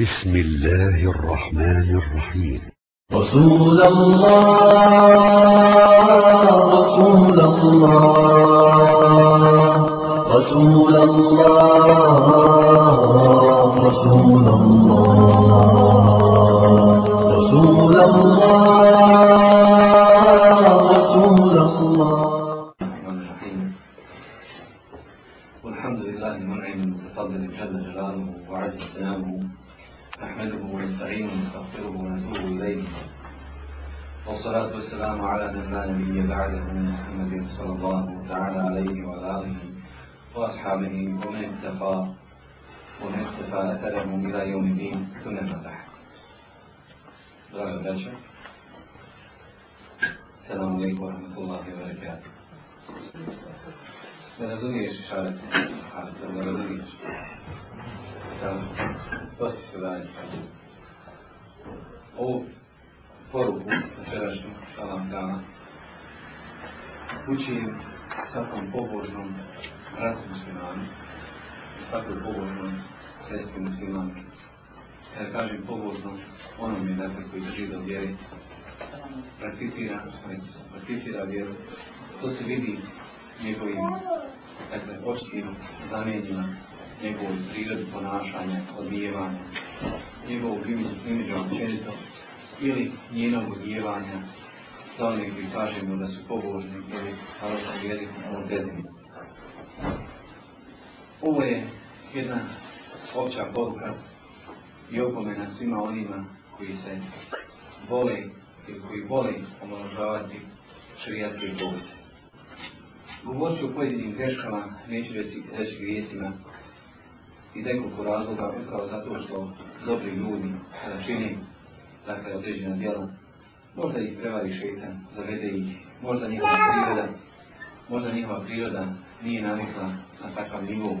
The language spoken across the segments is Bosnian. بسم الله الرحمن الرحيم رسول الله رسول الله رسول الله رسول الله رسول الله نحمده ونستعينه ونستغفره ونتوب إليه والصلاة والسلام على من لا نبي بعده محمد صلى الله تعالى عليه وعلى آله وأصحابه ومن اكتفى ومن اكتفى أثرهم إلى يوم الدين ثم فتح السلام عليكم ورحمة الله وبركاته Ne razumiješ šalet, da razumiješ. sam posjećavanje ovu poruku večerašnju šalam dana upućujem svakom pobožnom bratu muslimanu i svakoj pobožnom sestri muslimanke. Kada kažem pobožnom, ono mi je dakle koji drži do vjeri, prakticira, prakticira vjeru. To se vidi njegovim dakle, očitim znamenjima njegovu prirodu ponašanja, odijevanja, njegovog primiđu općenito ili njenog odijevanja za one koji kažemo da su pobožni ili arabskom jeziku montezini. Ovo je jedna opća poruka i opomena svima onima koji se vole ili koji vole omaložavati šarijanske propise. Govorit ću o pojedinim greškama, neću reći, reći grijesima, iz nekoliko razloga, upravo zato što dobri ljudi kada e, čini dakle, određena djela, možda ih prevari šetan, zavede ih, možda njihova priroda, možda njihova priroda nije navikla na takav nivou,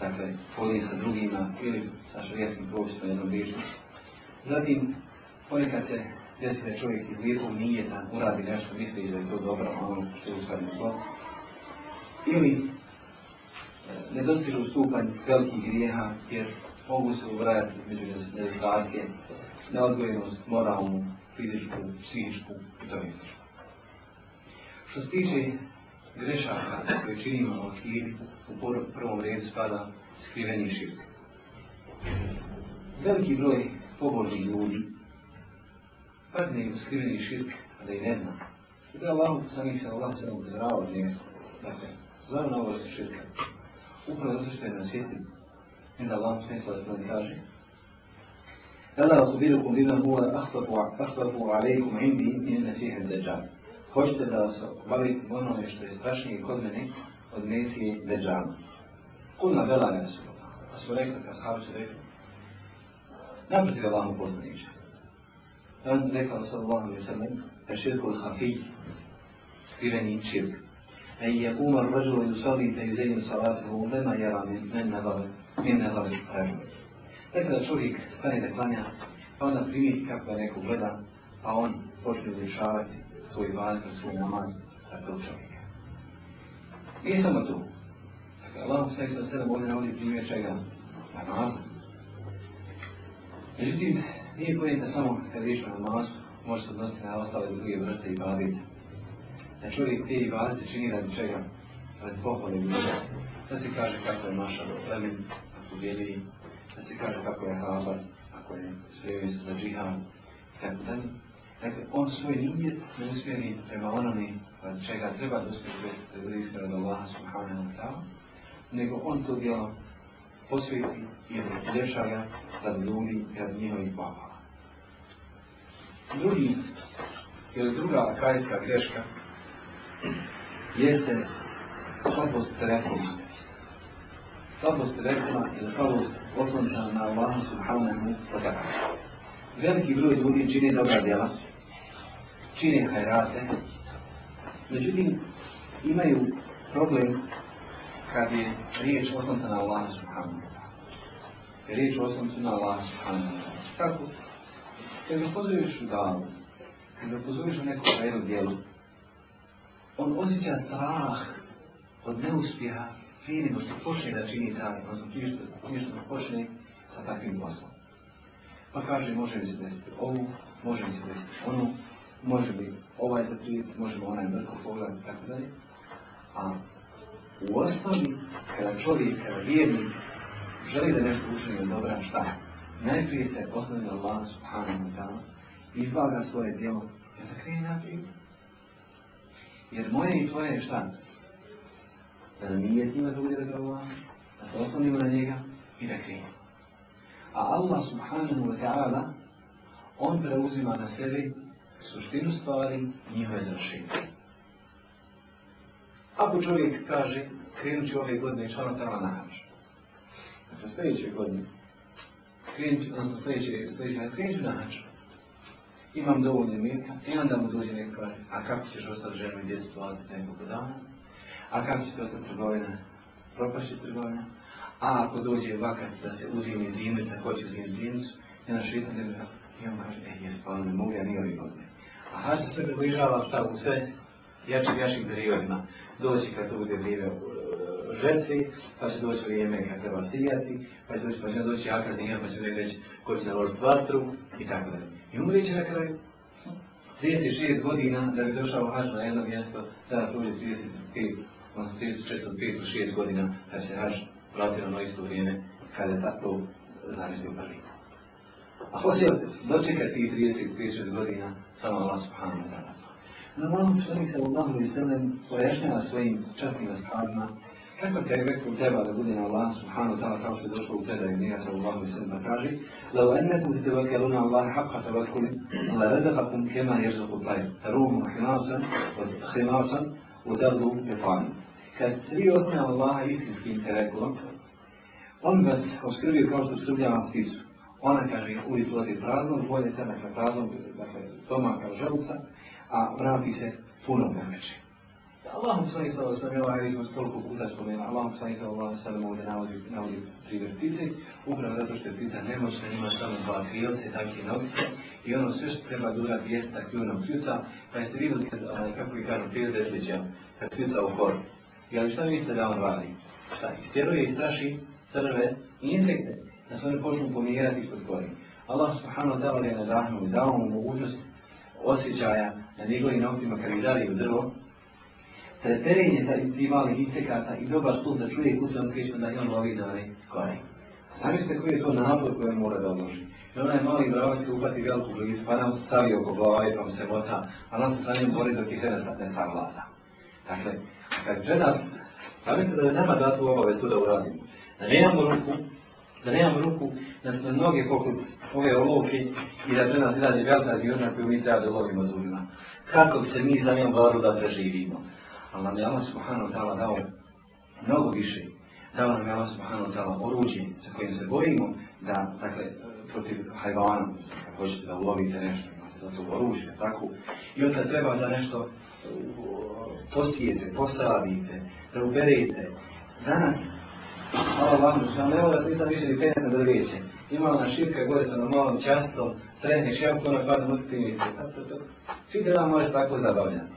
dakle, folije sa drugima ili sa šarijeskim propisima jednom bišću. Zatim, ponekad se desi da čovjek iz nije da uradi nešto, misli da je to dobro, ono što je ustavljeno zlo. Ili ne dostižu stupanj velikih grijeha jer mogu se uvrajati među nedostatke, neodgojenost, moralnu, fizičku, psihičku i to ističku. Što se tiče grešaka koje činimo u akiri, u prvom redu spada skriveni širk. Veliki broj pobožnih ljudi padne u skriveni širk, a da i ne zna. I da Allah, sami se Allah sada uzdravao od njega. Dakle, zna se širka upravo zato što je nasjetio. I da vam se se sada kaže Ela otubirukum bima huwa ahtafu alaikum indi min nasiha deđan. Hoćete da vas obavisti onome što je strašnije kod mene od Mesije Deđana. Kulna vela ne su. Pa su rekli, kad pa sahabi su rekli, naprotiv Allahu poslaniče. On rekao sallallahu alaihi sallam, da širkul hafij, skriveni širk. أن يقوم الرجل يصلي فيزين صلاته لما يرى من نظر من نظر Dakle, da čovjek stane da klanja, pa onda primijeti kako ga neko gleda, pa on počne rješavati svoj vazir, svoj namaz na tog čovjeka. Nije samo to. Dakle, Allah sve sa sedam bolje navodi primjer čega namaza. Međutim, nije pojenta samo kad riječ o namazu, može se odnositi na ostale druge vrste i badite da čovjek te ibadete čini radi čega? Radi pohvale ljudi. Da se kaže kako je maša do plemen, ako vjeri, da se kaže kako je hrabar, ako je spremio se za džihad, tako dalje. Dakle, on svoj nijet ne usmjeri prema onome radi čega treba da usmjeri iskreno do Allaha subhanahu wa ta'ala, nego on to djelo posvijeti i odljepša rad radi ljudi i rad njihovih papa. Drugi, ili druga krajska greška jeste slabost rekoma. Slabost rekoma ili slabost osnovica na Allahu subhanahu wa ta'ala. Veliki broj ljudi čine dobra djela, čine hajrate, međutim imaju problem kad je riječ osnovica na Allahu subhanahu wa ta'ala. Riječ osnovica na Allahu subhanahu wa ta'ala. Kako? Kad ga pozoveš u dalu, kad ga pozoveš u neko hajno djelo, on osjeća strah od neuspjeha prije nego što počne da čini taj, odnosno prije što, počne sa takvim poslom. Pa kaže, može li se desiti ovu, može li se desiti onu, može li ovaj zaprijet, može li onaj mrko pogledati, tako dalje. A u osnovi, kada čovjek, kada vjernik, želi da nešto učini od dobra, šta? Najprije se osnovi na Allah subhanahu wa ta'ala, izvaga svoje djelo, ja da krene naprijed, jer moje i tvoje je šta? Da nam nije tima drugdje da Allah, da se oslanimo na njega i da krijemo. A Allah subhanahu wa ta'ala, on preuzima na sebi suštinu stvari njihove završenje. Ako čovjek kaže, krenut ću ove godine i čarno tamo na hač. Dakle, sljedeće godine. Krenut ću, krenut ću na hač imam dovoljno imetka i onda mu dođe neko kaže, a kako ćeš ostati ženu i djecu 20 nekoliko dana? A kako će ostati trgovina? Propašće trgovina? A ako dođe vakat da se uzimi zimnica, ko će uzimiti zimnicu? Jedan švitan je i on kaže, e, jes, pa ne mogu ja nije ovih godine. A Hasa se približava šta u sve jačim jačih periodima. Doći kad to bude vrijeme žrtvi, pa će doći vrijeme kad treba sijati, pa će doći, pa će doći jaka zima, pa će reći ko će naložiti vatru i tako dalje. I umrije će na kraju. 36 godina da bi došao hač na jedno mjesto, tada prođe 35, odnosno 34, 5 godina da će hač vratiti na ono isto vrijeme kada je tako u prvi. A hoće dočekati tih 36 36 godina samo Allah subhanahu wa ta'ala. Na se u sallallahu i sallam pojašnjava svojim častnim ashabima kako je uvijek treba da bude na Allah subhanahu wa kao što je došlo u predaju sallallahu alaihi sallam kaže لو أنكم Allah على الله حق kema لرزقكم كما يرزق الطير تروم u خماصا وتغدو بطعام Kad ste Allaha istinskim intelektualom, on vas oskrbio kao što skrbljava pticu. Ona kaže, uvijek uleti bolje voljete, dakle praznom, dakle stomaka, želuca, a vrati se puno Allah mu sani alejhi sallam, evo ovaj izmah toliko puta spomenu. Allah mu sallallahu alejhi ve sellem ovdje navodi navodi primjer ptice, upravo zato što je ptica nemoćna, ima samo dva krilce, i takve nogice i ono sve što treba dura uradi jeste da kljunom pa jeste vidjeli ovaj, kako bi kažu prije desliđa, kad ptica u koru. I ali šta mislite da on radi? Šta? Istjeruje i straši crve i insekte da se oni počnu pomijerati ispod kori. Allah subhanahu wa ta'ala je nadahnuo i dao mu mogućnost osjećaja na njegovim noktima kad ih u drvo, treterenje mali insekata i dobar slud da čuje kusom krično da je on lovi A konje. Zamislite koji je to napor koji mora da odloži. I onaj mali bravac se upati veliku blizu, pa nam se savio oko glave, pa mu se mota, a nam se sa njim bori dok ih se ne savlada. Dakle, kad žena, zamislite da je nama datu obavezu da uradimo. Da nemamo ruku, da nemam ruku, da smo noge poput ove olovke i da žena nas izađe velika zvijorna koju mi treba da lovimo zubima. Kako se mi za njom boru da preživimo? ali nam je Allah subhanahu ta'ala dao mnogo više. Dao nam je Allah subhanahu ta'ala oruđe sa kojim se bojimo da, dakle, protiv hajvana, kako hoćete da ulovite nešto, to oruđe, tako. I onda treba da nešto uh, posijete, posadite, da uberete. Danas, malo vam, što ne volim, više ni penjata da lijeće. imamo na širka, gore sam na malom často, treneš jako na par motivnice. Čitava mora se pa tako zabavljati.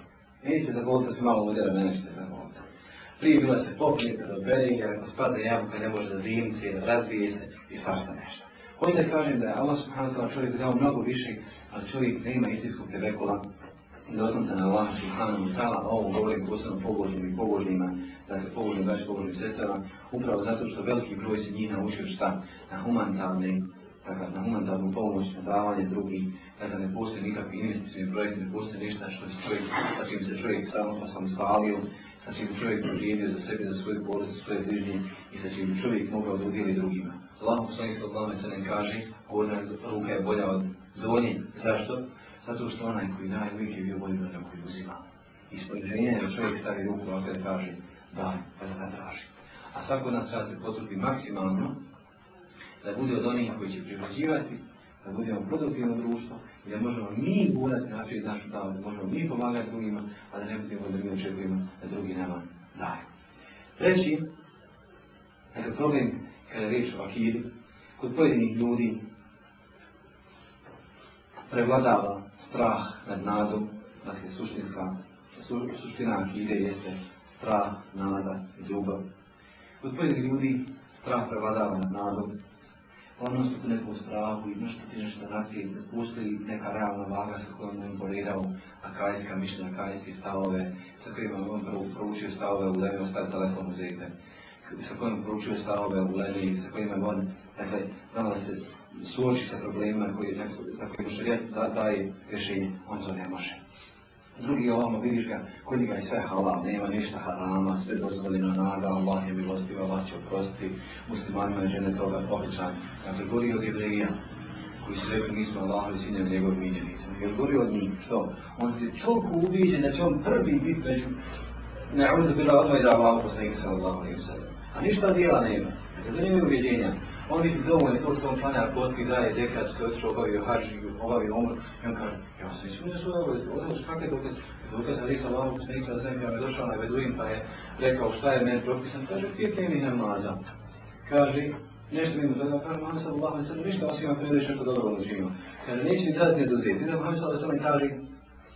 Nije se zavolite se malo udjela, mene nećete zavolite. Prije bila se popnite do Beringa, ako spada jabuka ne može za zimci, razbije se i svašta nešto. Hoće da kažem da je Allah subhanahu wa čovjek dao mnogo više, ali čovjek nema istinskog tevekula i se na Allah subhanahu wa ta'ala, ovo govorim posebno pobožnim i pobožnima, dakle pobožnim braći, pobožnim sestrama, upravo zato što veliki broj se njih naučio šta na dakle, humanitarnu pomoć, na davanje drugih, da ne postoji nikakvi investicijni projekt, ne postoji ništa što se čovjek, sa čim se čovjek samo pa sam spalio, sa čim čovjek živio za sebe, za svoje bolesti, za svoje bližnje i sa čim čovjek mogao da udjeli drugima. Allah poslanik sallallahu se ne kaže, gornja ruka je bolja od donje. Zašto? Zato što onaj koji daje uvijek je bio bolji od onaj koji uzima. Isporiženje je čovjek stavi ruku a da kaže daj, kada pa zatraži. A svako od nas treba se potruti maksimalno da bude od onih koji će privređivati, da budemo produktivno društvo, i da možemo mi gurati naprijed našu glavu, da možemo mi pomagati drugima, a da ne budemo da mi očekujemo da drugi nama daje. Treći, dakle problem kada riječ o akidu, kod pojedinih ljudi prevladava strah nad nadom, dakle suštinska, su, suština akide jeste strah, nada i ljubav. Kod pojedinih ljudi strah prevladava nad nadom, odnosno tu neku strahu i ti nešto da postoji neka realna vaga sa kojom je a akajska mišljenja, akajske stavove, sa kojima je on proučio stavove u Levi, ostaje telefon uzete, sa kojim je proučio stavove u Levi, sa kojima je on, dakle, da se suoči sa problemima koji, za koje je da, daje rješenje, on to ne može drugi ovamo, vidiš ga, kod njega je sve halal, nema ništa harama, sve dozvoljeno nada, Allah je milostiv, Allah će oprostiti, muslimanima je žene toga običan. Dakle, gori od jevrija, koji su rekli nismo ali sinjem njegov minjenicom. Jer gori od njih, što? On se toliko ubiđen da će on prvi bit među ne bilo odmah iza Allahu sa Allahom alaihi u sallam. A ništa dijela nema. Dakle, to nije ubiđenja on misli dovoljno to što on klanja posti, daje zekat, što je otišao obavio hađi, obavio omru, i on kaže, ja sam ispunio svoje obavio, su kakve dokaze? Dokaz Ali sa Allahom poslanik sa zemljom me došao na Beduin pa je rekao šta je meni propisan, kaže, ti pijete mi namaza. Kaže, nešto mi mu tada, kaže, Muhammed sallallahu alaihi sad ništa osim vam ne nešto dobro učinio. Kaže, neće mi dati ne dozeti. Onda Muhammed sallallahu alaihi mi kaže,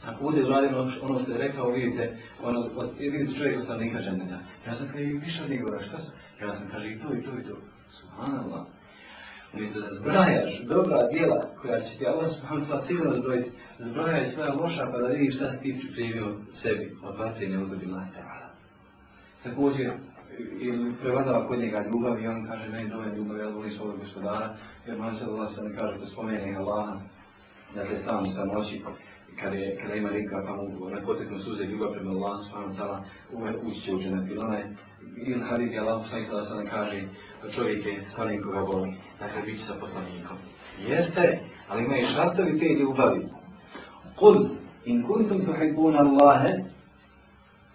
ako bude uradimo ono, ono što je rekao, vidite, ono, vidite čovjek ostavnika džaneta. Ja sam kaže, više od njegova, šta sam? Ja sam, kaže, i to, i to, i to. Subhanallah. Umjesto da zbrajaš dobra djela koja će ti Allah subhanallah sigurno zbrojiti, zbrajaj svoja loša pa da vidiš šta si ti pripremio sebi od vatre neudobila ta'ala. Također, prevladava kod njega ljubav i on kaže meni dovoljno ljubav, ja volim svoga gospodara, jer man se Allah sam kaže da spomene Allaha, dakle sam u samoći, kada, je, kada ima rika pa mu na suze ljubav prema Allahom, stvarno tala, ući će u dženet, Ibn Hadid je Allah poslanik sada sada kaže čovjek je onim koga boli. Dakle, bit će sa poslanikom. Jeste, ali imaju i šartovi te ljubavi. Kul, in kuntum tuhibbuna Allahe,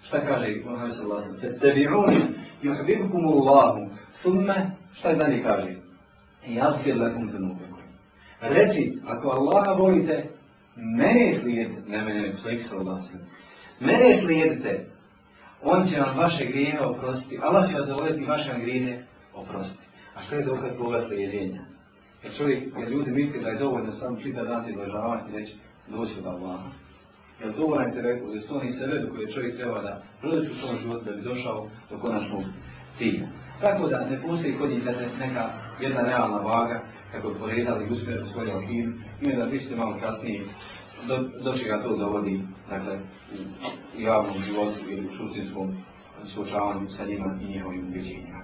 šta kaže Muhammed sallallahu alaihi sallam, tebi'uni, yuhibbukum Allahu, summe, šta dalje kaže? Jagfir lakum dhunubikum. Reci, ako Allaha volite, mene slijedite, ne mene, poslanik sallallahu alaihi sallam, mene slijedite, on će vam vaše grijeve oprostiti. Allah će vas zavoljeti vaše vam grijeve oprostiti. A što je dokaz svoga sliježenja? Jer čovjek, jer ljudi misli da je dovoljno samo čitav dan se i reći doći do Allaha. Jer te rekao, jer to oni sebe do koje čovjek treba da prodeći u svom životu da bi došao do konačnog cilja. Tako da ne postoji kod njih neka jedna realna vaga kako je poredali i uspjeli u svojom ime i da biste malo kasnije do, do čega to dovodi, dakle, u javnom životu ili u suštinskom suočavanju sa njima i njihovim ubjeđenjima.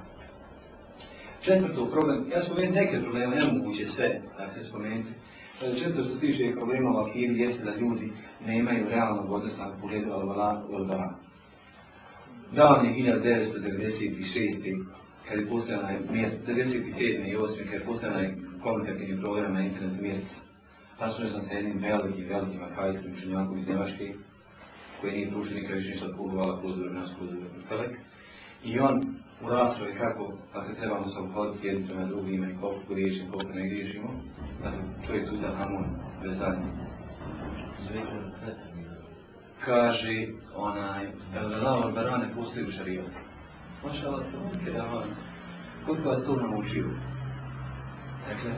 Četvrto problem, ja spomenem neke probleme, moguće sve, dakle spomenuti. Četvrto što se tiče problema u akiri jeste da ljudi ne imaju realnog odnosna u pogledu al Dan je 1996. kada je postala 1997. i 1998. kada je postavljena komunikativni program na internetu mjeseca. Našao sam sa jednim velikim, velikim akavijskim učenjakom iz Njemačke, koji nije nikad više ništa kubovala pozdrav nas, kroz I on u raspravi kako, dakle, trebamo se obhoditi jedni prema drugima i koliko griješimo, koliko ne griješimo, dakle, čovjek tuta namun bez zadnje. Kaže, onaj, Elazar Barane postoji u šarijatu. Maša Allah, kada on koliko vas to naučio? Dakle,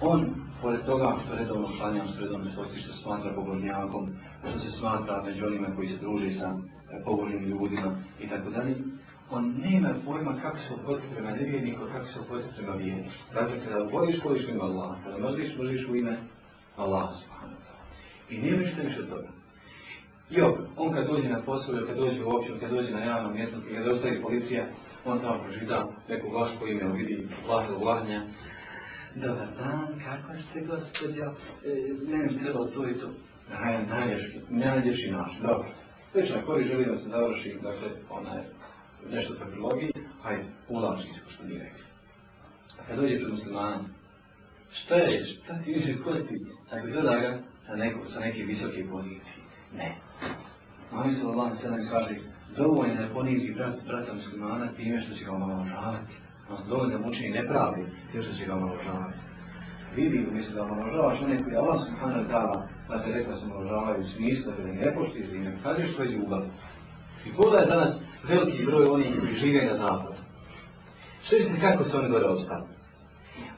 on, pored toga što redovno klanja, što redovno posti, što smatra pogodnjakom, što se smatra među onima koji se druže sa e, pobožnim ljudima i tako dalje, on nema pojma kako se opoditi prema nevjerniku, kako se opoditi prema vjerniku. Dakle, kada voliš, voliš u ime Allaha, kada mrziš, mrziš u ime Allaha I nije ništa više od toga. I ok, on kad dođe na posao, kad dođe u općinu, kad dođe na javnom mjestu kad ga zaustavi policija, on tamo pročita neko vlašku ime, vidi ili vlahnja, Dobar dan, kako ste gospođo, e, ne trebalo to i to najljepši, način. Dobro. Već na kori želi da se završi, dakle, onaj, nešto po prilogi, hajde, ulači se, što mi rekli. A kad dođe pred muslimana, šta je, šta ti više kosti? Dakle, gleda ga sa, neko, sa neke visoke pozicije. Ne. Mami se Allah sada kaže, dovoljno je ponizi brat, brata muslimana time što će ga omaložavati. Odnosno, dovoljno da mu učini nepravdi time što će ga omaložavati vidi, misli da omaložavaš onaj koji Allah subhanahu wa ta'ala, pa te rekla se omaložavaju u smislu da ne poštiješ, i ne kažeš je ljubav. I kada je danas veliki broj onih koji žive na zapadu? Što mislite kako se oni gore obstavili?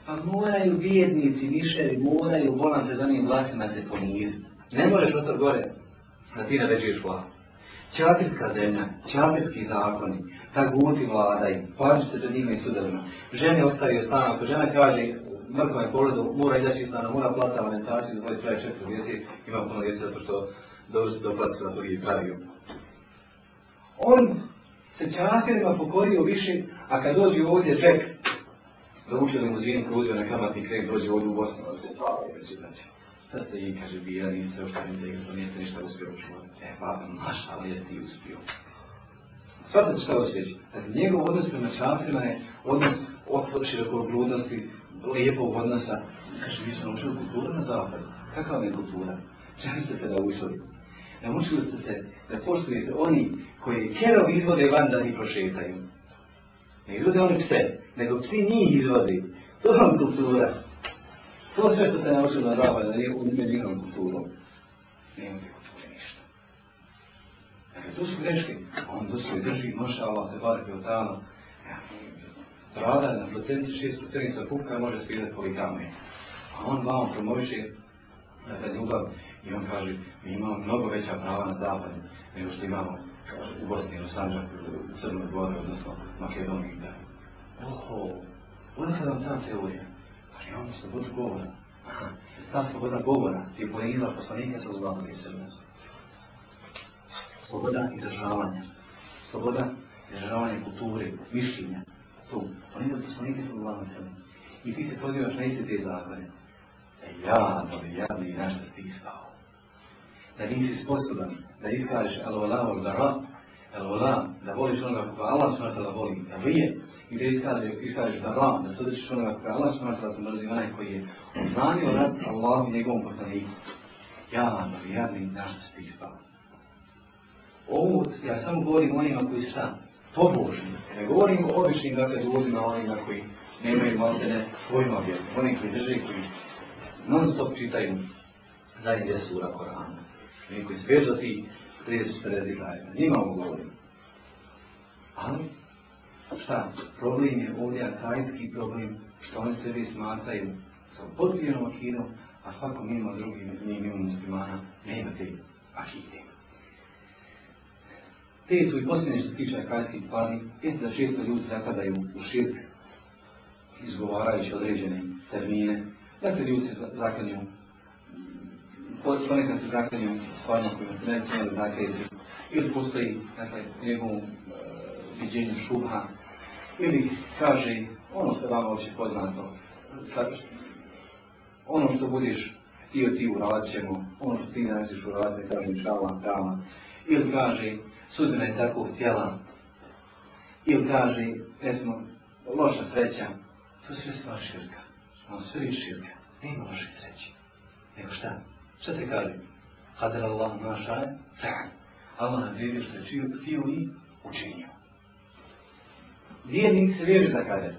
Pa moraju vjednici, mišeri, moraju volan pred onim glasima se poniziti. Ne možeš ostati gore da ti naređeš vladu. Čatirska zemlja, čatirski zakoni, taguti vladaj, paži se pred njima i sudavno. Žene ostavio stan, ako žena kaže, mrkva je pogledu, mora izaći iz stana, mora plata alimentaciju, da mora traje četiri mjeseci, ima puno djece zato što dobro se se na drugi pravi On se časirima pokorio više, a kad dođe ovdje Jack, da uče limuzinu kruzio na kamatni krek, dođe ovdje u Bosnu, da se i kaže, znači, šta ste i, kaže, bija, niste još tam niste ništa uspio učiniti. E, pa, maš, ali jeste i uspio. Svatate šta osjeći? Dakle, njegov odnos prema čafirima je odnos otvor grudnosti, lijepog odnosa. Kaže, mi smo naučili kulturu na zapad. Kakva vam je kultura? Čeli ste se naučili? Naučili ste se da poštujete oni koji kerov izvode van da ni prošetaju. Ne izvode oni pse, nego psi njih izvodi. To je vam kultura. To sve što ste naučili na zapadu, je je međunom kulturom. Nemate kulture ništa. Dakle, to su greške. On su svoje drži, moša Allah, te bare, otano rada na flutenci, šest flutenica pupka može skidati je. A on malo promoviše i dakle, ljubav i on kaže, mi imamo mnogo veća prava na zapadu nego što imamo u Bosni i u Sanđaku, u Crnoj Gori, odnosno Makedoniji. Da. Oho, odakle vam ta teorija? Pa imamo slobodu govora. Ta sloboda govora ti je ponizla poslanika sa zubama i Sloboda izražavanja. Sloboda izražavanja kulturi, mišljenja tu. On ide od poslanika sa sebi. I ti se pozivaš na iste te zakone. E jadno, jadno i na što si ti stao. Da nisi sposoban da iskažeš la ol gara, la, da voliš onoga koga Allah da voli, da vije, i da iskažeš, da gara, da se odrećiš onoga koga Allah smatala se mrzi onaj koji je uznanio rad Allah i njegovom poslaniku. ja jadno i jadni što si ti stao. Ovo ja samo govorim onima koji su šta? pobožni. Ne govorim o običnim dakle, ljudima, onima koji nemaju maltene pojma vjeru, oni koji drže koji non stop čitaju zadnje sura Korana. Oni koji svežu ti 30-40 ajeta. Njima ovo govorim. Ali, šta? Problem je ovdje atajski problem, što oni sebi smatraju sa potpijenom akidom, a svakom ima drugim njim ima muslimana, nema te akide tu i posljednje što se tiče akajskih stvari, jeste da često ljudi zapadaju u širk, izgovarajući određene termine. Dakle, ljudi se zakljenju, ponekad se zaklanju stvarima kojima se ne smije da ili postoji, dakle, njegov e, viđenju ili kaže ono što je vama uopće poznato, ono što budiš htio ti uradit ćemo, ono što ti nasiš uradit kaže kažem šala, krala, ili kaže sudbina je tako htjela. Ili kaže, ne loša sreća, to je sve stvar širka. On sve je širka. Nema loše sreće. Nego šta? Šta se kaže? Hadar Allah naša je Allah Allah vidi što je čio, htio i učinio. Vijednik se vježi za kader.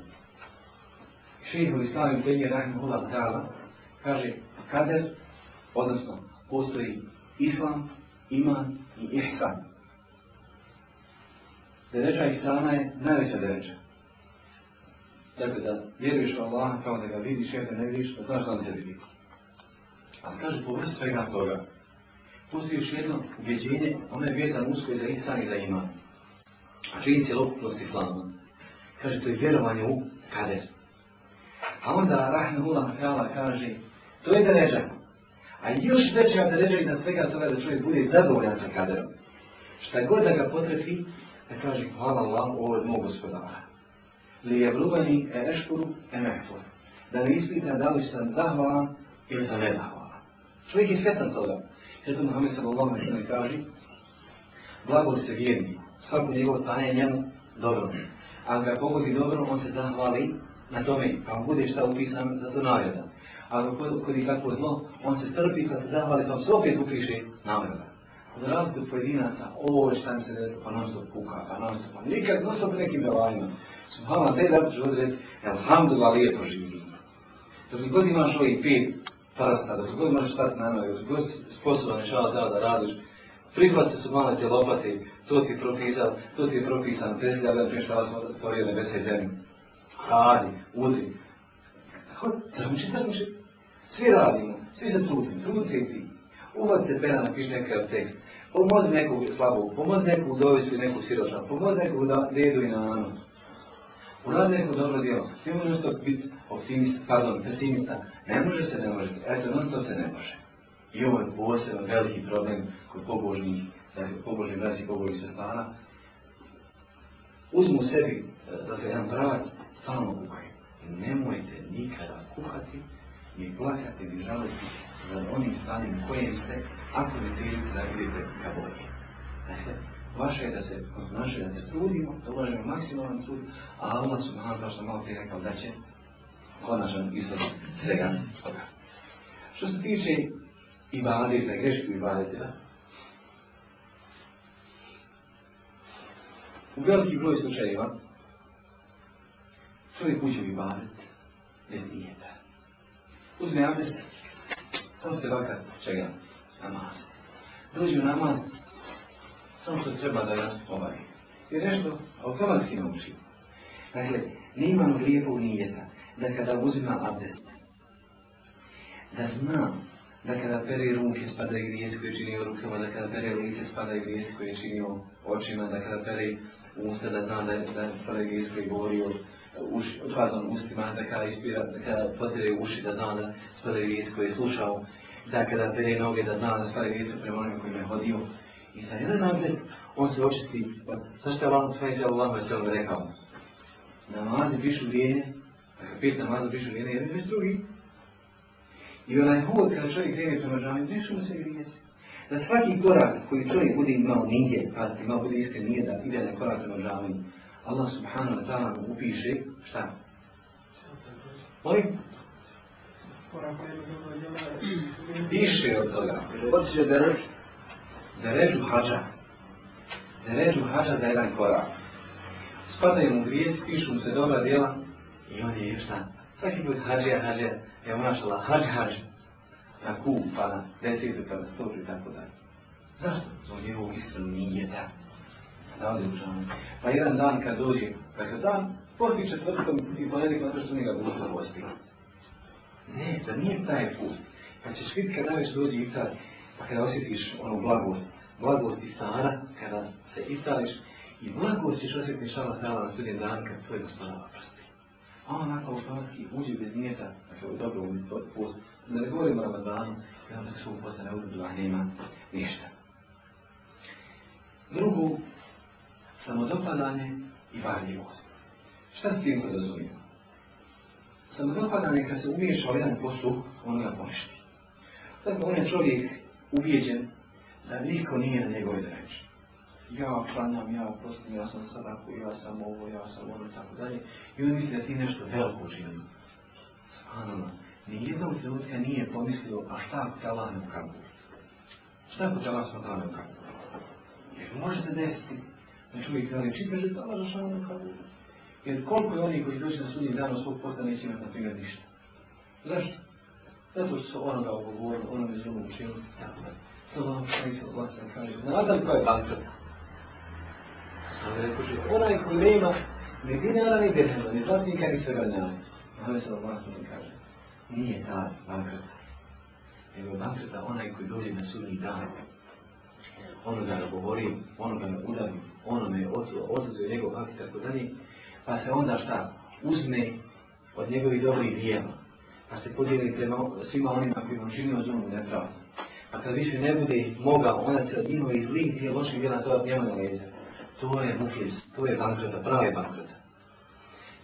u u i Rahim Rahimullah Ta'ala kaže kader, odnosno postoji islam, iman i ihsan. Deređa sana je najveća deređa. Dakle, da vjeruješ u Allaha kao da ga vidiš, jer ne vidiš, da pa znaš da on tebi vidi. Ali kaže, povrst svega toga, postoji još jedno ubjeđenje, ono je vezan uskoj za Isan i za iman. A čini cjelokupnost Islama. Kaže, to je vjerovanje u kader. A onda Rahmanullah Kala kaže, to je deređa. A još veća deređa iznad svega toga da čovjek bude zadovoljan sa kaderom. Šta god da ga potrefi, da kaže hvala Allah, ovo je moj gospodara. Li je bluveni e eškuru e mehtur. Da li ispita da li sam zahvalan ili sam nezahvalan. Čovjek je svjestan toga. Eto Muhammed sallallahu se sallam kaže Blago se vjerni, svako njegov stane je njemu dobro. ako ga pogodi dobro, on se zahvali na tome, pa mu bude šta upisan za to nagrada. A kod i kakvo zlo, on se strpi pa se zahvali, pa se opet upiše nagrada za razliku od pojedinaca, ovo je šta im se desilo, pa nastup puka, pa nastup, pa nikad, non stop nekim belajima. Subhanallah, te da ćeš odreći, elhamdulillah, lijepo živi. Dok god imaš ovih pet prsta, dok god možeš stati na noj, dok god sposoban išao da da radiš, prihvat se subhanallah te lopate, to ti je propisan, to ti je propisan, tesli, ali prije što vas stvorio nebesa i zemlje. Radi, udri. Tako, crniči, crniči. Svi radimo, svi se trudimo, trudi se i ti. Uvac se pena, napiš nekaj tekst, Pomozi nekog slabog, pomozi nekog dovisu i nekog siroša, pomozi nekog da dedu i na nanu. Uradi neko dobro djelo. Ne može non biti optimista, pardon, pesimista. Ne može se, ne može se. Eto, non stop se ne može. I ovo je poseban veliki problem kod pobožnih, dakle, pobožnih pobožni se sestana. Uzmu sebi, e, dakle, jedan pravac, stalno kukaj. Nemojte nikada kuhati, ni plakati, ni žaliti za onim stanjem kojem ste ako ne priliku da idete ka bolje. Dakle, vaše je da se, kod naše da se trudimo, da ulažemo maksimalan trud, a Allah subhanahu kao što malo prije rekao da će konačan izvod svega toga. Što se tiče ibadeta, greški ibadeta, u veliki broj slučajeva čovjek uđe u ibadet bez nijeta. Uzme abdest, sam se vaka čega? namaz. Dođu namaz, samo što treba da nas obari. I nešto automatski nauči. Dakle, ima ono lijepog nijeta da kada uzima abdest, da zna da kada pere ruke spada i grijesi koje čini u rukama, da kada pere lice spada i grijesi koje čini u očima, da kada pere usta da zna da, da spada i koje govori o uh, uši, ustima, da kada, ispira, da kada potire uši da zna da spada i koje je slušao, kada razdere noge, da zna da stvari nisu prema onim kojima je hodio. I za jedan abdest on se očisti. Pa, Zašto je Allah sve sallallahu alejhi sve sellem rekao? Namazi bišu lijene, pa dakle pet namaza pišu dijene jedan već drugi. I onaj hod kada čovjek krene prema džami, pišu mu se grijesi. Da svaki korak koji čovjek bude imao nije, pazite, imao bude iskren nije da ide na korak prema džami, Allah subhanahu wa ta'ala mu upiše, šta? Molim? Više od toga. hoće da reći? Da ređu hađa. Da ređu hađa za jedan korak. Spadaju mu grijesi, pišu mu se dobra djela i on je šta? Svaki put hađe, hađe, je mašala, hađa, hađa. Na kup, pa na desetu, pa na stotu i tako dalje. Zašto? Zbog njegovog iskrenog nije, Da ode u žanu. Pa jedan dan kad dođe, kakav dan, posti četvrtkom i ponedikom sve što njega posti. Ne, za nije taj pust. Kad ćeš vidjeti kada već dođe iftar, pa kada osjetiš ono, blagost, blagost iftara, kada se iftariš, i blagost ćeš osjetiti šala tala na sudnjem dan kad tvoj gospodava prsti. A on onako automatski uđe bez nijeta, dakle u dobro tvoj post, da ne govorimo Ramazanu, i onda svog posta ne a nema ništa. Drugo, samodopadanje i varljivost. Šta s tim razumijemo? sam napada neka se umiješa jedan posluh, on ga poništi. Tako on je čovjek uvjeđen da niko nije na njegove reći. Ja klanjam, ja postim, ja sam sadaku, ja sam ovo, ja sam ono i tako dalje. I on misli da ti nešto veliko učinio. Subhanallah. Nijednog trenutka nije pomislio, a šta ako te lanem kako? Šta ako te u kako? Jer može se desiti da čovjek ne čitav ali Allah ne kako? Jer koliko je onih koji izvrši na sudnji dan od svog posta, neće imati, na primjer, ništa. Zašto? Zato što su onoga ogovorili, onome zlom učinili, tako da. ono kaj se Allah ne kaže, znate li ko je bankrot? Sada je požio, onaj koji ne nema ni dinara, ni dehena, ni zlatnika, ni svega nema. Ali se Allah ne kaže, nije ta bankrota. Nego je bankrata onaj koji dođe na sudnji dan. Ono ga nagovorio, ono ga udario, ono me oduzeo njegov hak i tako dalje pa se onda šta? Uzme od njegovih dobrih dijela, pa se podijeli prema svima onima koji on činio zunu nepravdu. A kad više ne bude mogao, onda se od njihovih zlih dijela loših djela to od njemu To je muhiz, to je bankrota, prave bankrota.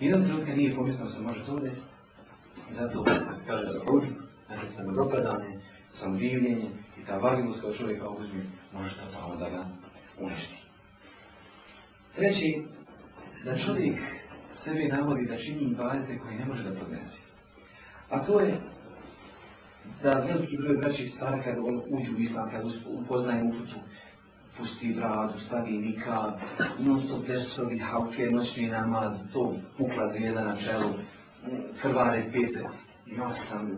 Jedan trenutka nije pomislio se može to desiti. Zato, kad se kaže da ružno, dakle sam divljenje i ta vaginost kao čovjeka uzmi može to tamo da pa ga uništi. Treći da čovjek sebi navodi da čini ibadete koje ne može da podnese. A to je da veliki broj braćih stvari kada uđu u islam, kada upoznaju uputu, pusti bradu, stavi nikad, non stop desovi, hauke, noćni namaz, to pukla jedan na čelu, krvare pete, ja sam,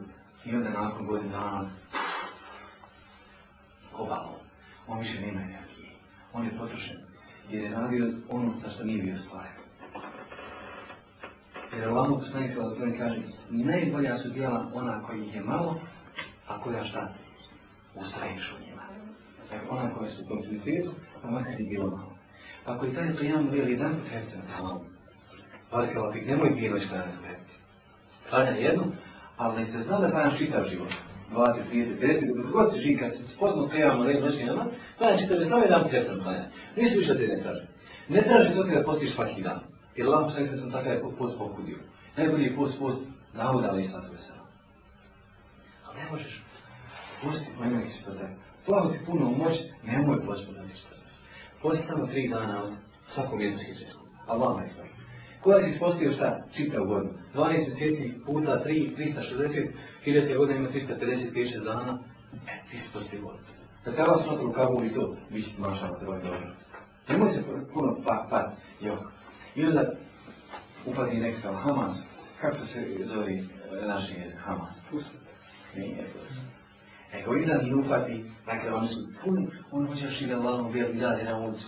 i onda nakon godina dana, kovalo. on više nema energije, on je potrošen jer je radio ono sa što nije bio stvaran. Jer Allah poslanik sa osvrame kaže, najbolja su djela ona koji ih je malo, a koja šta? Ustraješ u njima. Dakle, ona koja su u kontinuitetu, a makar je bilo malo. ako je taj prijam bio jedan put heftan, malo. Barka Lafik, nemoj dvije noći klanjati pet. Klanja jednu, ali se zna da klanjaš čitav život. 20, 30, 50, dok god se živi, kad se spodno prijavamo red noći namaz, Klanjaj čitav samo jedan sam klanjaj. Ništa više te ne traži. Ne traži se od da postiš svaki dan. Jer Allah poslanik sam takav je post pokudio. Najbolji je post post navoda ali tebe vesela. Ali ne možeš posti manje neki čitav dan. ti puno moć, nemoj post manje ništa čitav Posti samo tri dana od svakog mjeseca A Allah je hvala. Koja si ispostio šta? Čitav godinu. 12 mjeseci puta 3, 360, 30 godina ima 350, dana. E, ti si postio godinu. Dakle, Allah smatra rukavom i to, vi ćete maša na teboj dobro. Nemoj se puno pa, pad, jok. I onda upadi nekakav Hamas, kako se zove e, naš jezik Hamas? Pusat. Nije pusat. iza mi upati, dakle oni su puni, on hoće šire Allahom vjeru, na ulicu.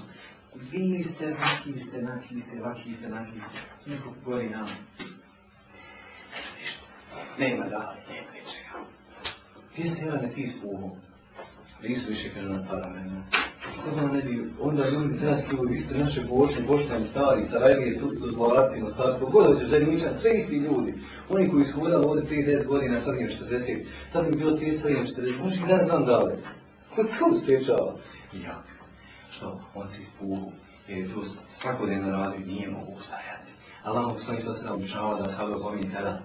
Vi ste, vaki ste, naki ste, vaki ste, naki ste. Sve neko govori nama. Ništa. Nema da, nema ničega. Gdje se jedan ti spuhu? nisu više kaže na stara vremena. Sada ne bi, onda ljudi danas ljudi, isto naše bočne, boštani stari, Sarajlije, Turco, Zlovaci, Mostar, kogod hoćeš, sve isti ljudi. Oni koji su hodali ovdje prije 10 godina, sad im 40, tad im bilo 30, sad im 40, možda ih ne znam da li. Ko to spriječava? Ja. Što? On se ispuhu, jer je to svakodnevno radio i nije mogu ustajati. Allah mu poslanik sad se naučava da sada gomi tada.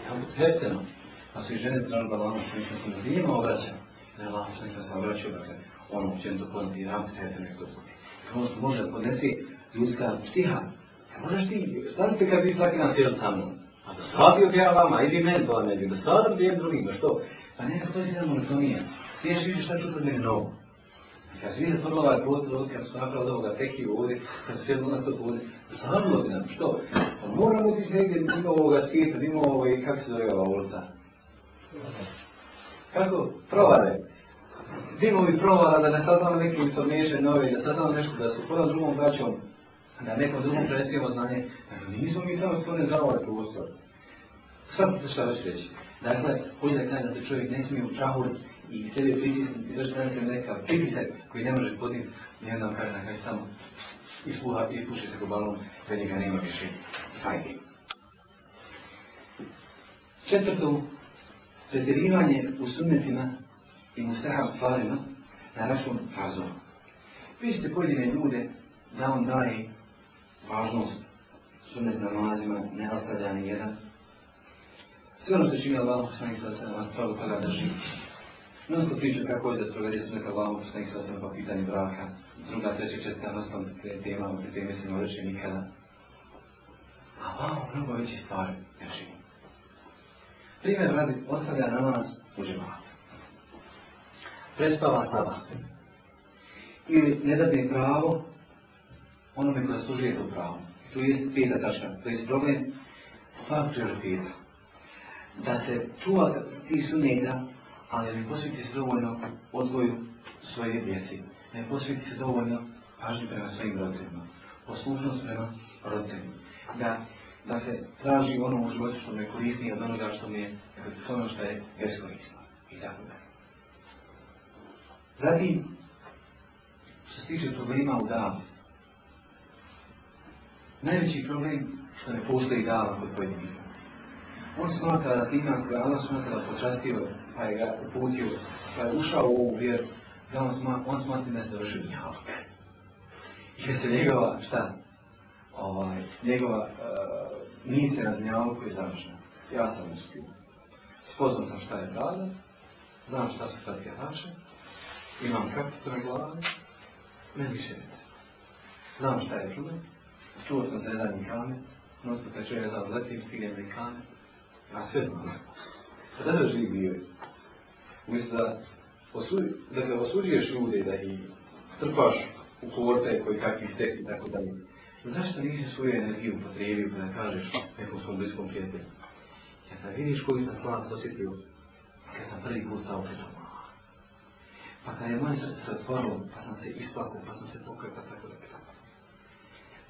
Ja hefte nam pa su i žene tražili da Allahom što se s zima obraća, Ne, je Allahom što se sam vraćao, dakle, ono u to poniti ja put, se neko drugi. Kao što može podnesi ljudska psiha. Ne možeš ti, stavite kad vi svaki nas jedan sa mnom. A to slabio bi ja vama, i vi meni to ne bi, da stvaram bi jedan drugim, pa što? Pa ne, stoji se jedan nije. Ti ješ više šta ću to mene novo. Kad se vidi zatvorila ovaj prostor kad su napravili od ovoga tehiju ovdje, kad su sjedili nas toku ovdje, zavrlo bi nam, što? Pa moramo otići negdje mimo ovoga svijeta, mimo ovoga, kako se zove ova ulica? Kako? Provare. bi provara da ne saznamo neke informacije nove, da saznamo nešto, da su prvo s drugom braćom, da nekom drugom presijemo znanje. Dakle, Nismo mi samo stvore za ovaj prostor. Sad šta već reći. Dakle, hoće da kada da se čovjek ne smije učahuriti i sebi pritisnuti, već da se neka pritisak koji ne može podnijeti, nijedno onda kaže dakle, na samo ispuha i puši se ko balon, da njega nema više fajke. Četvrtu pretjerivanje u sunnetima i mustahab stvarima na račun fazova. Vi ste pojedine ljude da on daje važnost sunnet namazima, ne ostavlja ni jedan. Sve ono što čini Allah poslanih sa sve vas stvarno toga da Non stop priča kako je da proveri sunnet Allah poslanih sa sve po pitanju braka. Druga, treća, četvrta, non te tema, te teme se ne ureče nikada. A Allah mnogo veće stvari ne živi. Primjer radi ostavlja namaz u džematu. Prespava saba Ili ne pravo onome koja zaslužuje to pravo. Tu je pita tačka, to je problem stvar prioriteta. Da se čuva ti suneta, ali ne posviti se dovoljno odgoju svoje djeci. Ne posviti se dovoljno pažnju prema svojim roditeljima. Poslušnost prema roditeljima. Da Dakle, traži ono u životu što me korisni od onoga što mi je, dakle, ono što je beskorisno. I tako da. Zatim, što se tiče problema u davu, najveći problem što ne postoji dava kod pojedinih On smatra da tima ako je smatra da počastio, pa je ga uputio, pa je ušao u ovu vjeru, da on, sma, on smatra da se njavak. I se njegova, šta, ovaj, njegova uh, misija na izašao, je završena. Ja sam uspio. Spoznao sam šta je brada, znam šta su hače, imam kapicu na glavi, meni šerit. Znam šta je problem, čuo sam za jedan kamen, nosto kad čuje za letim, stignem do ja sve znam. A da živi bio je. Mislim da, dakle, osuđuješ ljude da ih trpaš u kvorte koji kakvih sekti i tako dalje zašto nisi svoju energiju upotrijebio pa da kažeš nekom svom bliskom prijatelju? Ja kad vidiš koji sam slast osjetio, kad sam prvi put stao pred Pa kad je moje srce se otvorilo, pa sam se isplakao, pa sam se pokakao, pa tako da tako.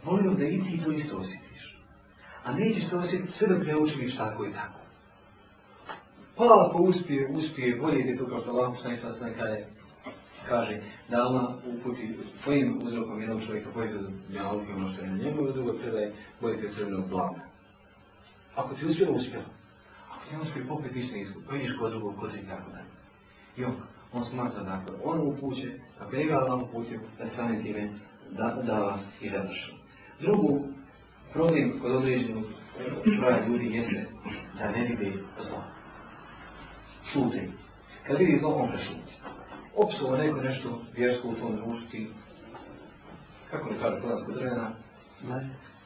Volio da i ti to isto osjetiš. A nećeš to osjetiti sve dok ne učiniš tako i tako. Pa ako uspije, uspije, bolje ti to kao što sam sa sad sam kaže da Allah uputi svojim uzrokom jednog čovjeka bojite od dunjaluka ono što je njemu u drugoj predaj bojite crvenog plana. Ako ti uspjelo, uspjelo. Ako ti ne uspije, popet ništa ne iskup. Vidiš kod drugog, kod i tako da. I on, on smatra dakle, on upuće, ako je ga Allah uputio, da samim time da, dava i završi. Drugu, problem kod određenog broja ljudi jeste da ne vidi zlo. Šute. Kad vidi zlo, on prešuti opsuo neko nešto vjersko u tom društvu kako mi kaže kod nas, kod Drvena,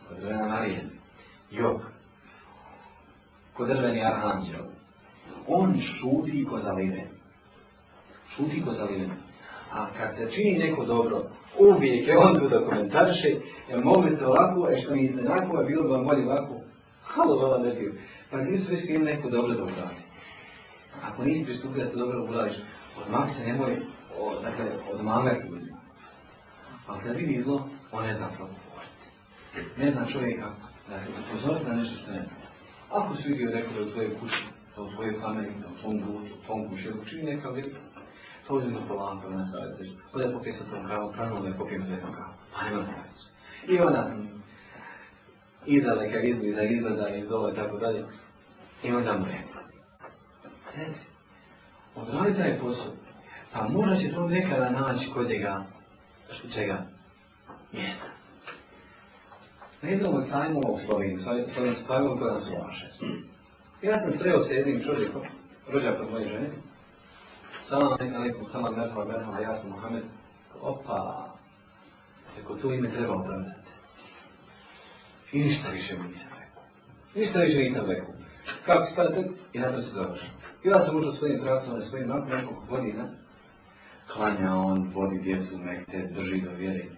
kod Drvena Marije, Jog, kod Drveni Arhanđel, on šuti ko zalive. Šuti ko line. A kad se čini neko dobro, uvijek je on tu da komentariše, jer mogli ste ovako, e što niste iznenako, a bilo bi vam bolje ovako, halo, hvala ne Pa gdje su već krenuli neko dobro da ugrali. Ako nisi pristupio da dobro ugrališ, Odmah se nemoj, o, dakle, od mame uzeti. Ali kad vidi zlo, on ne zna kako govoriti. Ne zna čovjeka, dakle, upozoriti na nešto što ne zna. Ako si vidio neko da u tvojoj kući, da pa u tvojoj kameri, da pa u tom butu, u tom kući, ako čini neka lijepa, to uzim do polanta na savjet, ode popije sa tom kavom, pravno da je popijem za jednu kavu, pa ima na kavicu. I ona, iza neka izgleda, izgleda iz dole, tako dalje, i onda mu reci. Reci, odradi taj posao. Pa možda će to nekada naći kod njega, što čega? Mjesta. Ne idemo od sajmova u Sloveniju, Sloveniju sajmova koja nas vaše, Ja sam sreo s jednim čovjekom, od moje žene, Salam alaikum, salam merhaba, merhaba, ja sam Mohamed. Opa, Rekao, to ime treba opravdati. I ništa više nisam rekao. Ništa više nisam rekao. Kako spadate? I na se završao. I sam se možda svojim pravcama, svojim nakon nekog godina, Klanja on, vodi djecu, nek te drži do vjeri.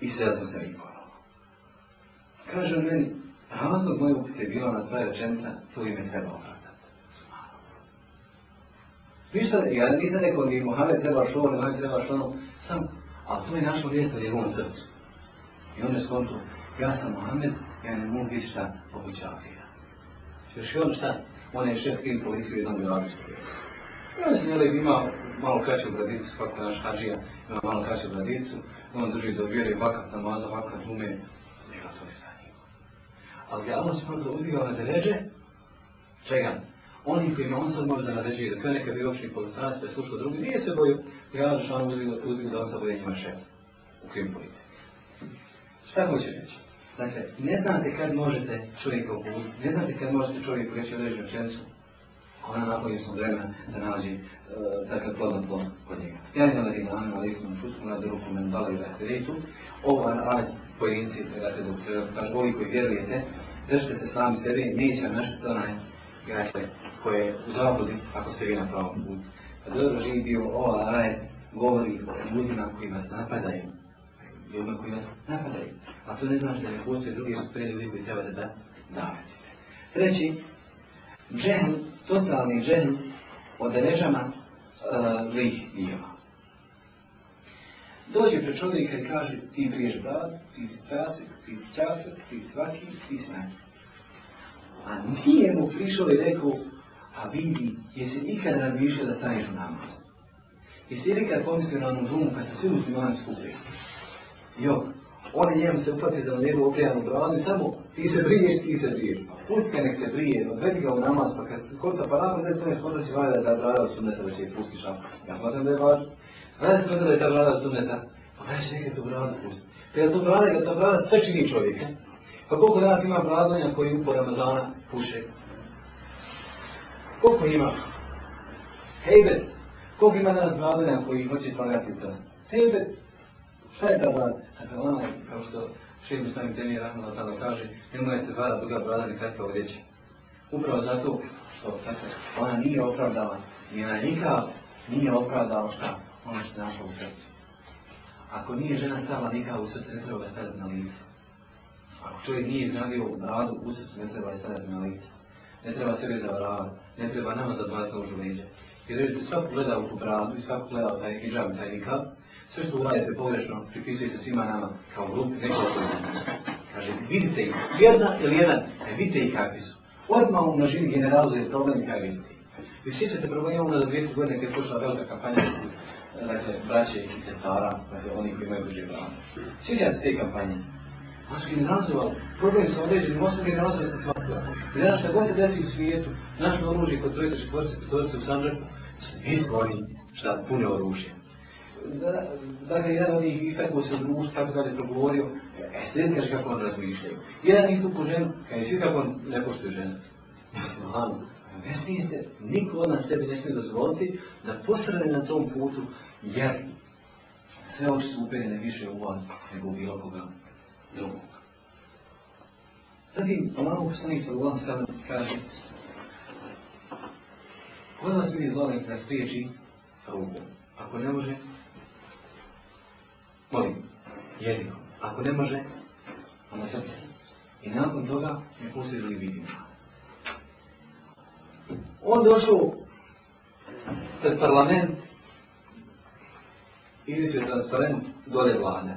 I sve ja sam se ponovno. Kaže on meni, razlog moje upute je bila na tvoje rečenca, to ime treba Viš Ništa, ja nisam rekao ni Mohamed trebaš ovo, ni Mohamed trebaš ono, sam, ali to je našlo mjesto u njegovom srcu. I on je skonto, ja sam Mohamed, ja ne mogu biti šta običavljiva. Još i on šta, on je šef tim policije u jednom djelavništvu. Ja mislim, jel, ima malo kraću bradicu, kako naš hađija ima malo kraću bradicu, on drži do vjere vakat namaza, vakat džume, njega to ne zanima. Ali ga Allah smatra uzdigao na deređe, čega? Oni kojima on sad može da naređe, da krene kad je opštni policajac, pa je slušao drugi, nije se boju, ja Allah Žešanu uzdigao da on sad bude njima šef u krim policiji. Šta hoće reći? Dakle, ne znate kad možete čovjeka uputiti, ne znate kad možete čovjeku reći određenu čelicu, a ona napoji smo vremena da nalazi e, takav plodan plod kod njega. Ja je nalazi na Ana Alifu na Fustu, na drugu mentalu i Rahteritu. Ovo je nalaz pojedinci, dakle, zbog baš voli koji vjerujete, držite se sami sebi, neće našta onaj, dakle, koje je u zavodi, ako ste vi na pravom putu. Kad dobro živi bio, ova ajet govori o ljudima koji vas napadaju, i koji vas napadaju. A to ne znači da ne postoje drugi predljudi koji trebate da davati. Treći, džehl, totalni džehl od režama e, zlih dijela. Dođe pre čovjeka i kaže ti priješ bad, ti si trasik, ti si čafir, ti si svaki, ti si naki. A nije mu prišao i rekao, a vidi, jesi ikad razmišljao da staneš u namaz? Jesi ikad pomislio na onu džumu kad se svi muslimani skupili? I on, on njem se upati za njegovu okrijanu bravanu i samo ti se briješ, ti se briješ. Pa pusti ga nek se brije, odvedi ga u namaz, pa kad se kota, pa nakon 10 minuta skontaš si valja da je vlada sunneta, već je pustiš. A? Ja smatram da je važno. Kada se da je ta brada sunneta, pa već neka tu bradu pusti. Pa je to brada, jer to brada sve čini čovjeka. Pa koliko danas ima bradanja koji upo Ramazana puše? Koliko ima? Hejbet. Koliko ima danas bradanja koji hoće slagati prast? Hejbet. Šta je ta brada? Dakle, ono, kao što Šir Bislam Temije Rahman Latala kaže, je te brada druga brada ni kratka odjeća. Upravo zato što dakle, ona nije opravdala, ni ona nikad nije opravdala šta ona se našla u srcu. Ako nije žena stala nikad u srcu, ne treba ga staviti na lice. Ako čovjek nije izgradio bradu u srcu, ne treba ga staviti na lice. Ne treba sebi zavravati, ne treba nama zabrati na leđa. Jer je svako gleda u tu bradu i svako gleda u taj hijab, taj nikad, sve što uradite pogrešno, pripisuje se svima nama, kao grup, neko Kaže, vidite ih, jedna ili jedan, ne vidite ih kakvi su. Odmah u množini generalizuje problem kaj vidite ih. Vi sjećate problema ono za dvije, godine kad je počela velika kampanja dakle, braće i sestara, dakle, oni koji imaju duže glava. Sjećate se te kampanje? Naš generalizovali, problem sa određenim osnovom generalizovali se svakoga. I danas šta god se desi u svijetu, naš oružje kod trojice, četvorce, u Sanđaku, svi su šta pune oružje da, dakle, jedan od njih istakao se u tako kada je progovorio, e, slijedi kaže kako on razmišljaju. Jedan istup po ženu, kaže svi kako on ne poštuje žene. Mislim, ne smije se, niko od nas sebi ne smije dozvoliti da posrede na tom putu, jer sve oči su upenjene više u vas nego u bilo koga drugog. Zatim, poslanih sa sallallahu sallam kaže Kod vas bi zlo nek nas priječi Ako ne može, Molim, jezikom. Ako ne može, onda srce. I nakon toga ne postoji drugi biti. On došao pred parlament, izvisio transparent dole vlade.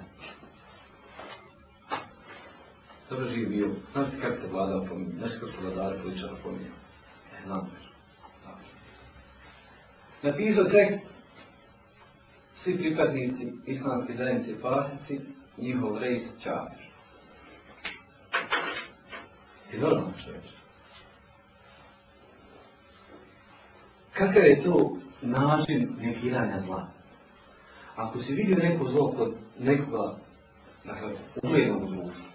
Dobro živ bio. Znate kako se vlada opominje? Znaš kako se vlada političara opominje? Ne znam. Napisao tekst svi pripadnici islamske zajednice fasici, njihov rejs čafir. Ti normalno čovječ. Kakav je to način negiranja zla? Ako si vidio neko zlo kod nekoga, dakle, uglednog društva,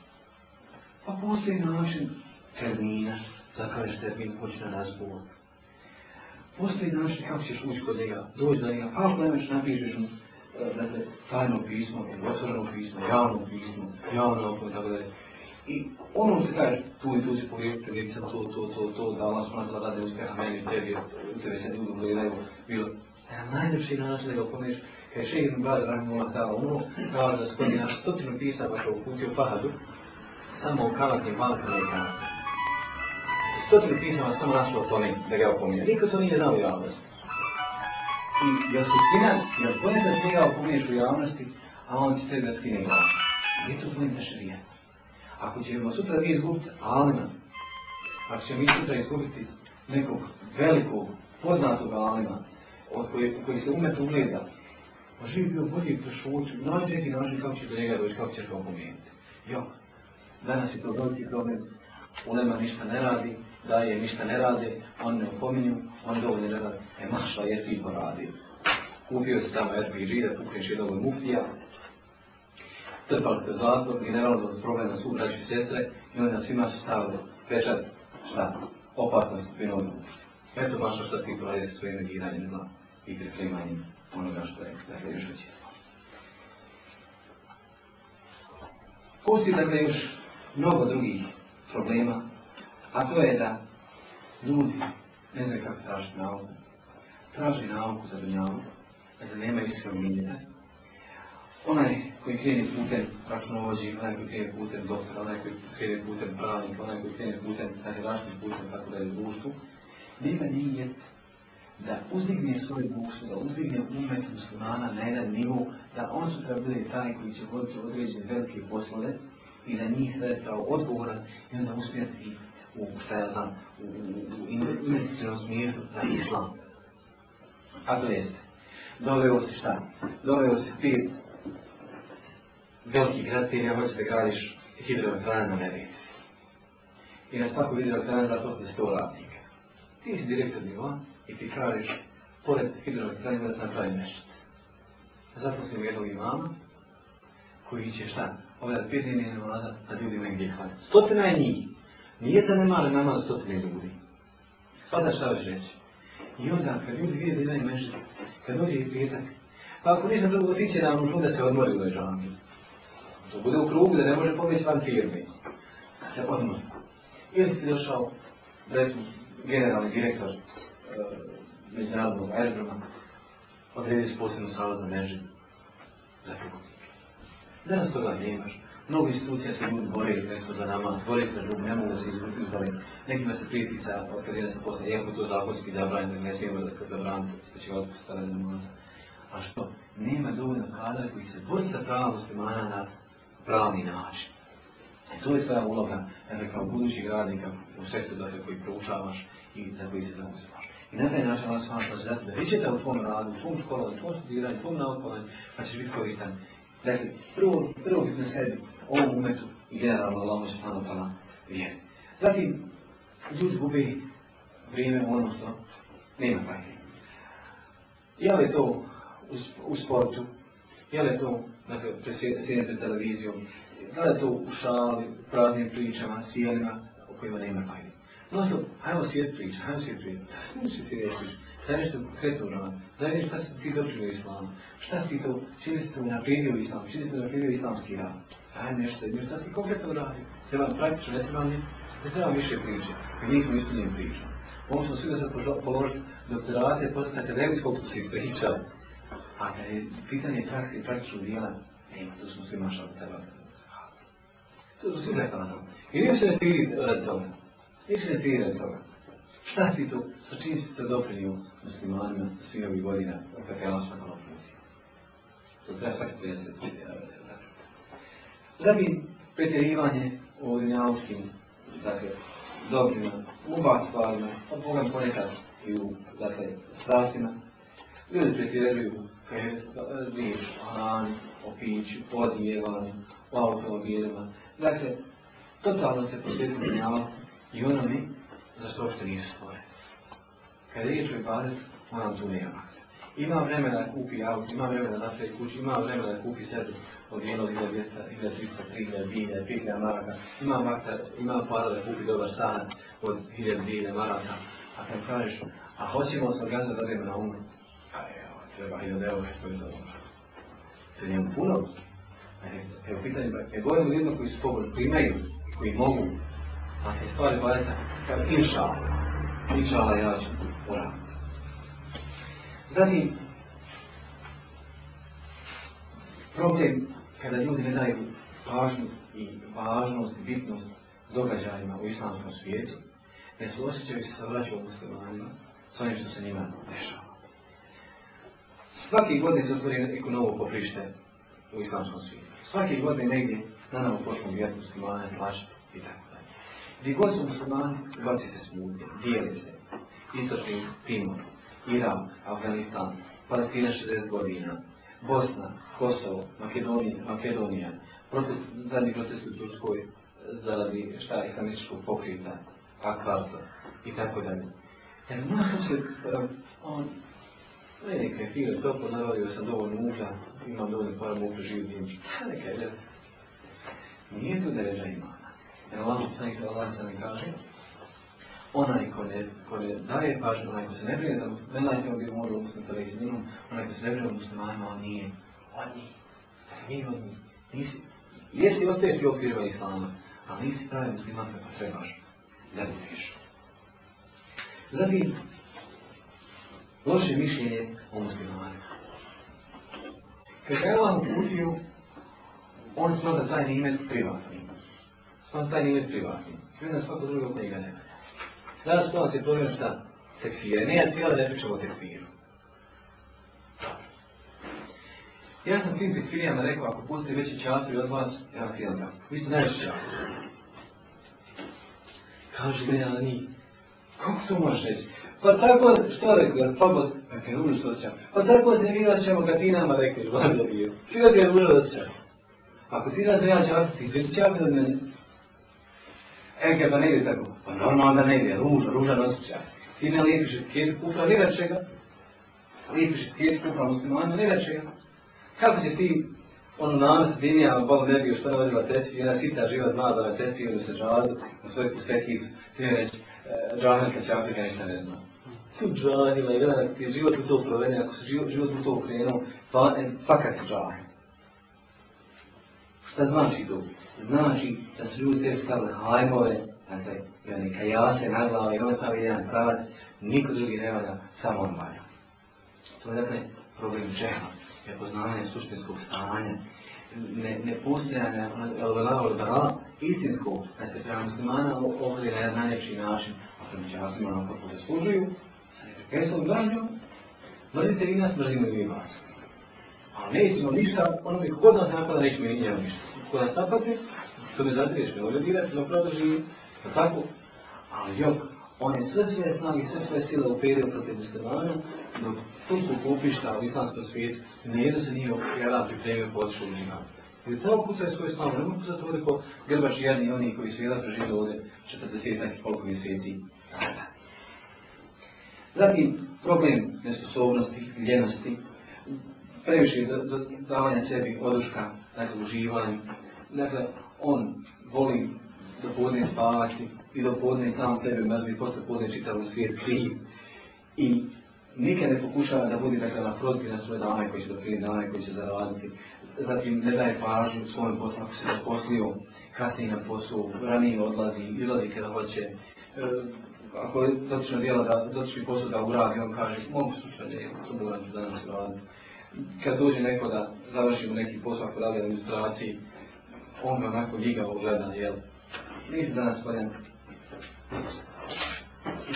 pa postoji način termina, zakaviš termin, počne razgovor Postoji način kako ćeš ući kod njega, doći do njega, ako nemaš napišeš mu e, dakle, tajno pismo, ili otvoreno pismo, javno pismo, javno i tako da I ono se kažeš, tu i tu si pogriješio, vidi sam to, to, to, to, da Allah smrata da dade uspjeha, meni, tebi, u tebi se ljudi gledaju, bilo. najljepši način da ga oponeš, še je brad Bad Rahimullah dao ono, kao da skodi na stotinu pa što uputio Fahadu, samo u kalatnim bankama i stotinu pisama sam našao o tome, da ga opominje. Niko to nije znao u javnosti. I da su skina, jer da ti ga opominješ u javnosti, a on će te da skine glavu. Gdje to še šarija? Ako ćemo sutra mi izgubiti alima, ako ćemo mi sutra izgubiti nekog velikog, poznatog alima, od koji se umet ugleda, pa živi bio bolji prešut, noć, neki način kako će do njega doći, kako će ga opominjeti. Jok, danas je to veliki problem, ulema ništa ne radi, daje, ništa ne rade, on ne opominju, on dovoljno ne rade. E mašla, jesi i poradi. Kupio se tamo RPG, da kupneš jednog muftija, strpali ste zatvor, generalno za problem na svu braću i sestre i onda svima su stavili pečat, šta, opasna skupina od Eto baš što ti prodaje sa svojim negiranjem zla i pripremanjem onoga što je, dakle, još već da dakle, još mnogo drugih problema a to je da ljudi ne znaju kako tražiti nauku. Traži nauku za dunjavu, da dakle, nema iskrenog miljeta. Onaj koji krene putem računovođi, onaj koji krene putem doktora, onaj koji krene putem pravnika, onaj koji krene putem, dakle putem, tako da je društvu, nema nijet da uzdigne svoje društvo, da uzdigne umet muslimana na jedan nivou, da on sutra bude taj koji će voditi određene velike poslove i da njih je pravo odgovoran i onda uspjeti u, šta ja znam, u, u investicijnom smislu za islam. A to jeste. Doveo si šta? Doveo si grad, velikih graditelja, hoće da gradiš hidroelektrane na nebi. I na svaku hidroelektrane ste sto radnika. Ti si direktor nivoa i ti kradiš pored hidroelektrane da se napravi sam Zaposlim jednog imama, koji će šta? Ovdje pet ne namaza, a ljudi negdje hvala. Stotina je njih. Nije nemali namaz stotine ljudi. Svada šta već reći. I onda, kad ljudi vidi da je mešta, kad dođe i petak, pa ako ništa drugo će nam ruču da se odmori u ležanju. To bude u krugu da ne može pobjeći van firme. Da se odmori. Ili si ti došao, da je generalni direktor e, međunarodnog aerodroma, odrediš posebnu salu za nežin, za putnike. Danas toga imaš. Mnogo institucija se ljudi bore, recimo za nama, bore se žub, ne mogu se izboriti. Nekima se prijeti sa sa posle, iako to zakonski zabranje, ne smijemo da zabranite, da će otpustiti da nemaza. A što? Nema dovoljno kadra koji se bori sa pravom muslimana na pravni način. E to je tvoja uloga, dakle, kao budućeg radnika u sektoru dakle, koji proučavaš i za koji se zauzimaš. I na taj način vas vam što da vi ćete u tvom radu, u tvom školu, u tvom studiranju, u tvom naukovanju, pa ćeš biti koristan. Dakle, prvo, prvo biti na sebi, ovom umetu i generalno Allahom subhanahu ta'ala Zatim, ljudi gubi vrijeme u ono što nema hajde. Je li to u, sportu? Je li to, dakle, presjedanje pred televizijom? Da li to u šali, praznim pričama, sjelima o kojima nema hajde? No to, hajmo svijet priča, hajmo svijet priča. To se neće svijet priča. Daj nešto konkretno da Daj nešto šta si ti dobro u islamu. Šta si ti to, čini si to naprijedio u islamu, čini si to naprijedio islamski rad je nešto, jer to si konkretno radio. Treba praktično, ne treba ni, ne treba više priče. Mi nismo ispunjeni priče. Ovo smo svi da sad položiti doktorate, postati akademijskog koliko se ispriča. A kada je pitanje praksi, i dijela, nema, to smo svi mašali hasli. To smo svi zakladali. I nije se ne stigli rad toga. Nije se ne stigli rad toga. Šta si to, sa čim si to doprinio muslimanima svih ovih godina, kako je Allah smo to doprinio? To treba svaki godina. Zatim, pretjerivanje u dunjavskim, dakle, dobrima, u oba stvarima, a pa Boga ponekad i u, dakle, strastima. Ljudi pretjeruju riječ e, o hrani, o piću, podijevanju, o automobilima. Dakle, totalno se posvetili dunjavku i onome za što što nisu stvoreni. Kad je riječ o ibadetu, ona tu nema. Ima vremena da kupi auto, ima vremena da napravi kuću, ima vremena da kupi sebi od 1200, 1300, 3000, 2000, 5000 maraka. Ima, makta, ima para da kupi dobar san od 1000, 2000 maraka. A kad kažeš, a hoćemo se orgazma da idemo na umru. A pa evo, treba 1000 eura svoj za umru. To je njemu puno. Evo, pitanje, je govorim ljudima koji su pogodni, koji imaju, koji mogu, a te stvari barata, kao inša, inša, ja ću, uravno. Zadnji problem kada ljudi ne daju pažnju i važnost i bitnost događajima u islamskom svijetu, ne osjećaju se sa vraćom muslimanima, s onim što se njima dešava. Svaki godine se otvori neko novo poprište u islamskom svijetu. Svaki godine negdje na nam počnu vjetu muslimane, plaćati i tako dalje. Gdje god su muslimani, ubaci se smutnje, dijeli se, istočnim timom, Irak, Afganistan, Palestina 60 godina, Bosna, Kosovo, Makedonija, Makedonija protest, zadnji protest u Turskoj eh, zaradi šta islamističkog pokrita, akvarta i tako dalje. Jer nakon se, eh, on, ne neka je fila, to naravio sam dovoljno ugla, imam dovoljno para muka, živ zimči, ha neka je Nije tu deređa imana. Jer Allah, ih sa Allah sam kaže, onaj ko ne, ko ne daje pažnju, onaj ko se ne brine za muslimanima, onaj koji bi govorio o muslimanima, onaj ko se ne brine za muslimanima, on nije od njih. Dakle, nije od njih. jesi ostaješ u okvirima islama, ali nisi pravi musliman kako trebaš da išao. Zatim, loše mišljenje o muslimanima. Kada je Allah uputio, on smada taj nimet privatnim. Smada taj nimet privatnim. I onda svako drugo koji ga nema. Danas kod vas je problem šta? Tekfir. Nije cijela da pričamo o tekfiru. Ja sam svim tekfirijama rekao, ako pustite veći čafir od vas, ja vas gledam tamo. Vi ste najveći čatru. Kaže, ne, ali nije. Kako to možeš reći? Pa tako, što rekao, ja se, pa kaj ružu se osjećam. Pa tako se mi osjećamo kad ti nama rekao, žlada bio. Svi da ti je ružu osjećam. Ako ti nas ja ti izveći čafir od mene. E, pa da ne ide tako, pa normalno da ne ide, ruža, ružan osjećaj. Ti ne lijepiš etiketu kufra, ne da čega. Lijepiš etiketu kufra muslimana, ne da čega. Kako ćeš ti ono namest dinija, Bog ne bio što ne vozila tesbih, jedna sita živa zna da je tesbih ili se džadu, na svoju pustekicu, ti ne reći, e, kad će Afrika ništa ne zna. Tu džahila i gledaj, ti je život u to provedenje, ako se život, u to ukrenuo, stvarno, pa, e, fakat si džahil. Šta znači to? znači da su ljudi sve stavili hajmove, dakle, i one kajase na glavu, i on sam jedan pravac, niko drugi ne valja, samo on valja. To je dakle problem je nepoznavanje suštinskog stanja, ne, ne postojanja al istinskog, da se prema muslimana ovdje na najljepši način, a prema džahtima onako kako zaslužuju, sa nekakvom mržnjom, mrzite vi nas, mrzimo i mi vas. A ne istino ništa, ono mi hodno se napada, neće mi njega ništa. Kod nas napati, što me zadriješ, ne može dirati, ne ono prodrži, pa tako. Ali jok, on je sve svoje snage, sve svoje sile operio protiv muslimana, dok toliko popišta u islamskom svijetu, nijedno se nije jedan pripremio potišao u I Jer samo pucaju svoju snagu, ne mogu pucati ko grbaš jedni oni koji su jedan preživio ovdje 40 i koliko mjeseci. Zatim, problem nesposobnosti, ljenosti, previše je davanja sebi oduška, dakle uživanje, Dakle, on voli do podne spavati i do podne sam sebe mrzi, posle podne u svijet kriv. I nikad ne pokušava da bude dakle, na na svoje dane koji će dopriniti, dane koji će zaraditi. Zatim ne daje pažnju svojom poslu ako se zaposlio, kasnije na poslu, ranije odlazi, izlazi kada hoće. E, ako je dotično dijelo, da dotični posao da uradi, on kaže, mogu sutra, ne, to moram danas uraditi kad dođe neko da završimo neki posao ako radi ilustraciji, on ga onako njega pogleda, jel? Nisi danas sad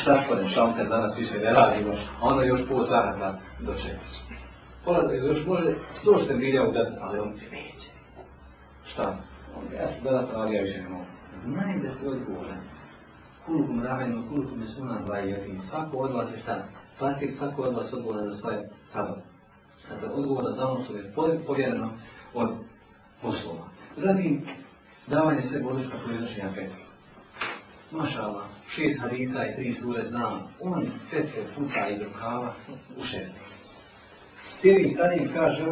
Zatvoren šalter, danas više ne radimo, a ono još pol sahata do četiri. Pola da još može sto što u ugledati, ali on neće. Šta? Ja se danas radi, ja više ne mogu. Znajem da si odgovoran. Kulukum ravenu, kulukum je sunan dva i Svako od vas je šta? Plastik, svako od vas za svoje stavove dakle odgovora za ono što je povjereno od poslova. Zatim, davanje sve godiška proizvršenja petra. Maša Allah, šest harica i tri sure znam, on Petre puca iz rukava u šestnici. S sa njim kaže,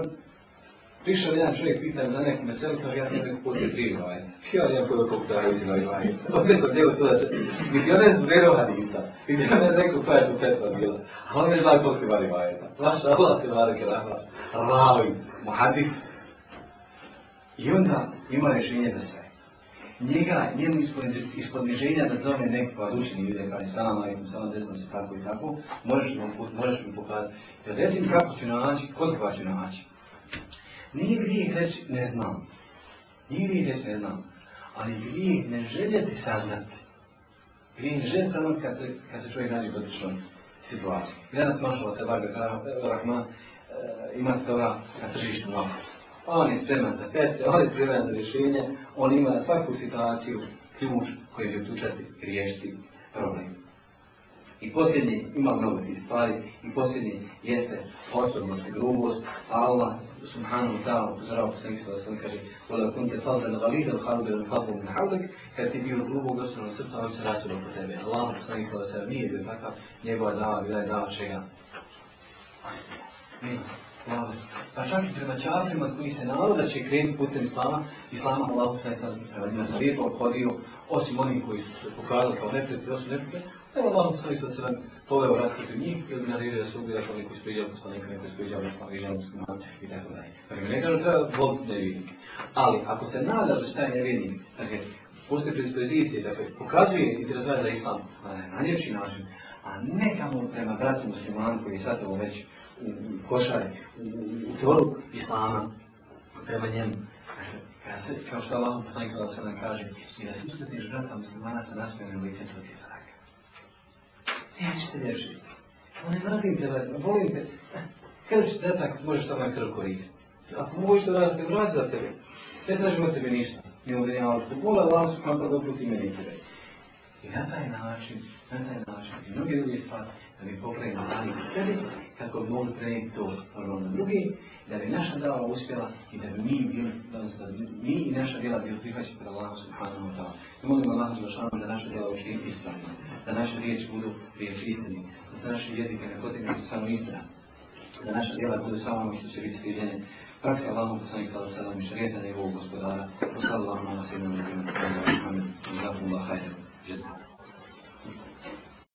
Prišao jedan čovjek, pitan za neku meselu, kao ja sam neku poslije tri noje. Ja neko je kog daje iz noje noje. Od nekog njegov to da te... Vidio ne zbrirao hadisa, Vidio ne neko koja je pa tu petva bila. A on ne zna koliko ima rivajeta. Maša Allah te vare kerama. Ravi, muhadis. I onda ima rješenje za sve. Njega, njemu ispod da zove nekog učini kao je sama, sama desno se tako i tako, možeš mi pokazati. Ja recim kako ću naći, koliko ću naći. Nije grijeh reći ne znam. Nije grijeh reći ne znam. Ali grijeh ne željeti saznati. Grijeh želite saznati kad se, čovjek nađe u situaciju. situaciji. nas mašala te barbe Rahman, eh, imate toga na tržištu mnogo. On je spreman za petlje, on je spreman za rješenje, on ima svaku situaciju ključ koji će utučati riješiti problem. I posljednji, ima mnogo tih stvari, i posljednji jeste osobnost i grubost, Allah subhanahu wa ta'ala upozorava poslanik sada sada kaže Ola kunte fadel galid al halbe al halbe min halbek kad ti bio grubog dostupnog srca on se rasulo po tebe Allah poslanik sada sada nije bio takav njegova dava bila je dava čega pa čak i prema čafima od koji se nalazi da će krenuti putem islama, islama Allah poslanik sada prema njima se lijepo obhodio osim onih koji su se pokazali kao neprijatelji, osim neprijatelji, evo Allah poslanik sada sada poveo rat protiv njih i naredio da se ubira koliko ispriđa poslanika, neko ispriđa ispriđa ono muslimana i tako dalje. Dakle, ne kažem treba voditi nevjednike. Ali, ako se nada da šta je nevidnik, dakle, postoje predispozicije, dakle, pokazuje i razvaja za islam, na najljepši način, a ne kamo prema bratu muslimanu koji je sad ovo već u, u košari, u, u toru islama, prema njemu. Dakle, kao što Allah poslanik sada se nam kaže, i da susretniš brata muslimana sa nasmijenim licem protiv ja ću te vježiti. Pa ne mrzim te vas, volim te. Kada ću te tako, možeš to krv koristiti. Ako možeš to raste, vrać za tebe. Ne tražim od tebe ništa. Mi ovdje nema vas popola, ali vas kako da uputi me I na taj način, na taj način i mnogi drugi stvari, da mi pokrenemo stanje kod sebi, kako bi mogli prenijeti to prvo ono, na drugi, da bi naša dava uspjela i da bi mi bili, da bi mi i naša djela bili prihvaćeni pred Allahom subhanahu wa ta'ala. I molim Allah Đelšanu da naša djela učini ispravno, da naše riječi budu riječi istini, da se naše jezike ne potegne su samo istina, da naša djela budu samo ono što će biti sliđenje praksi Allahom poslanih sada sada mi šarijeta njegovog gospodara, poslala Allahom na svima nebima, Amen. Jazakumullah, hajde, žezna.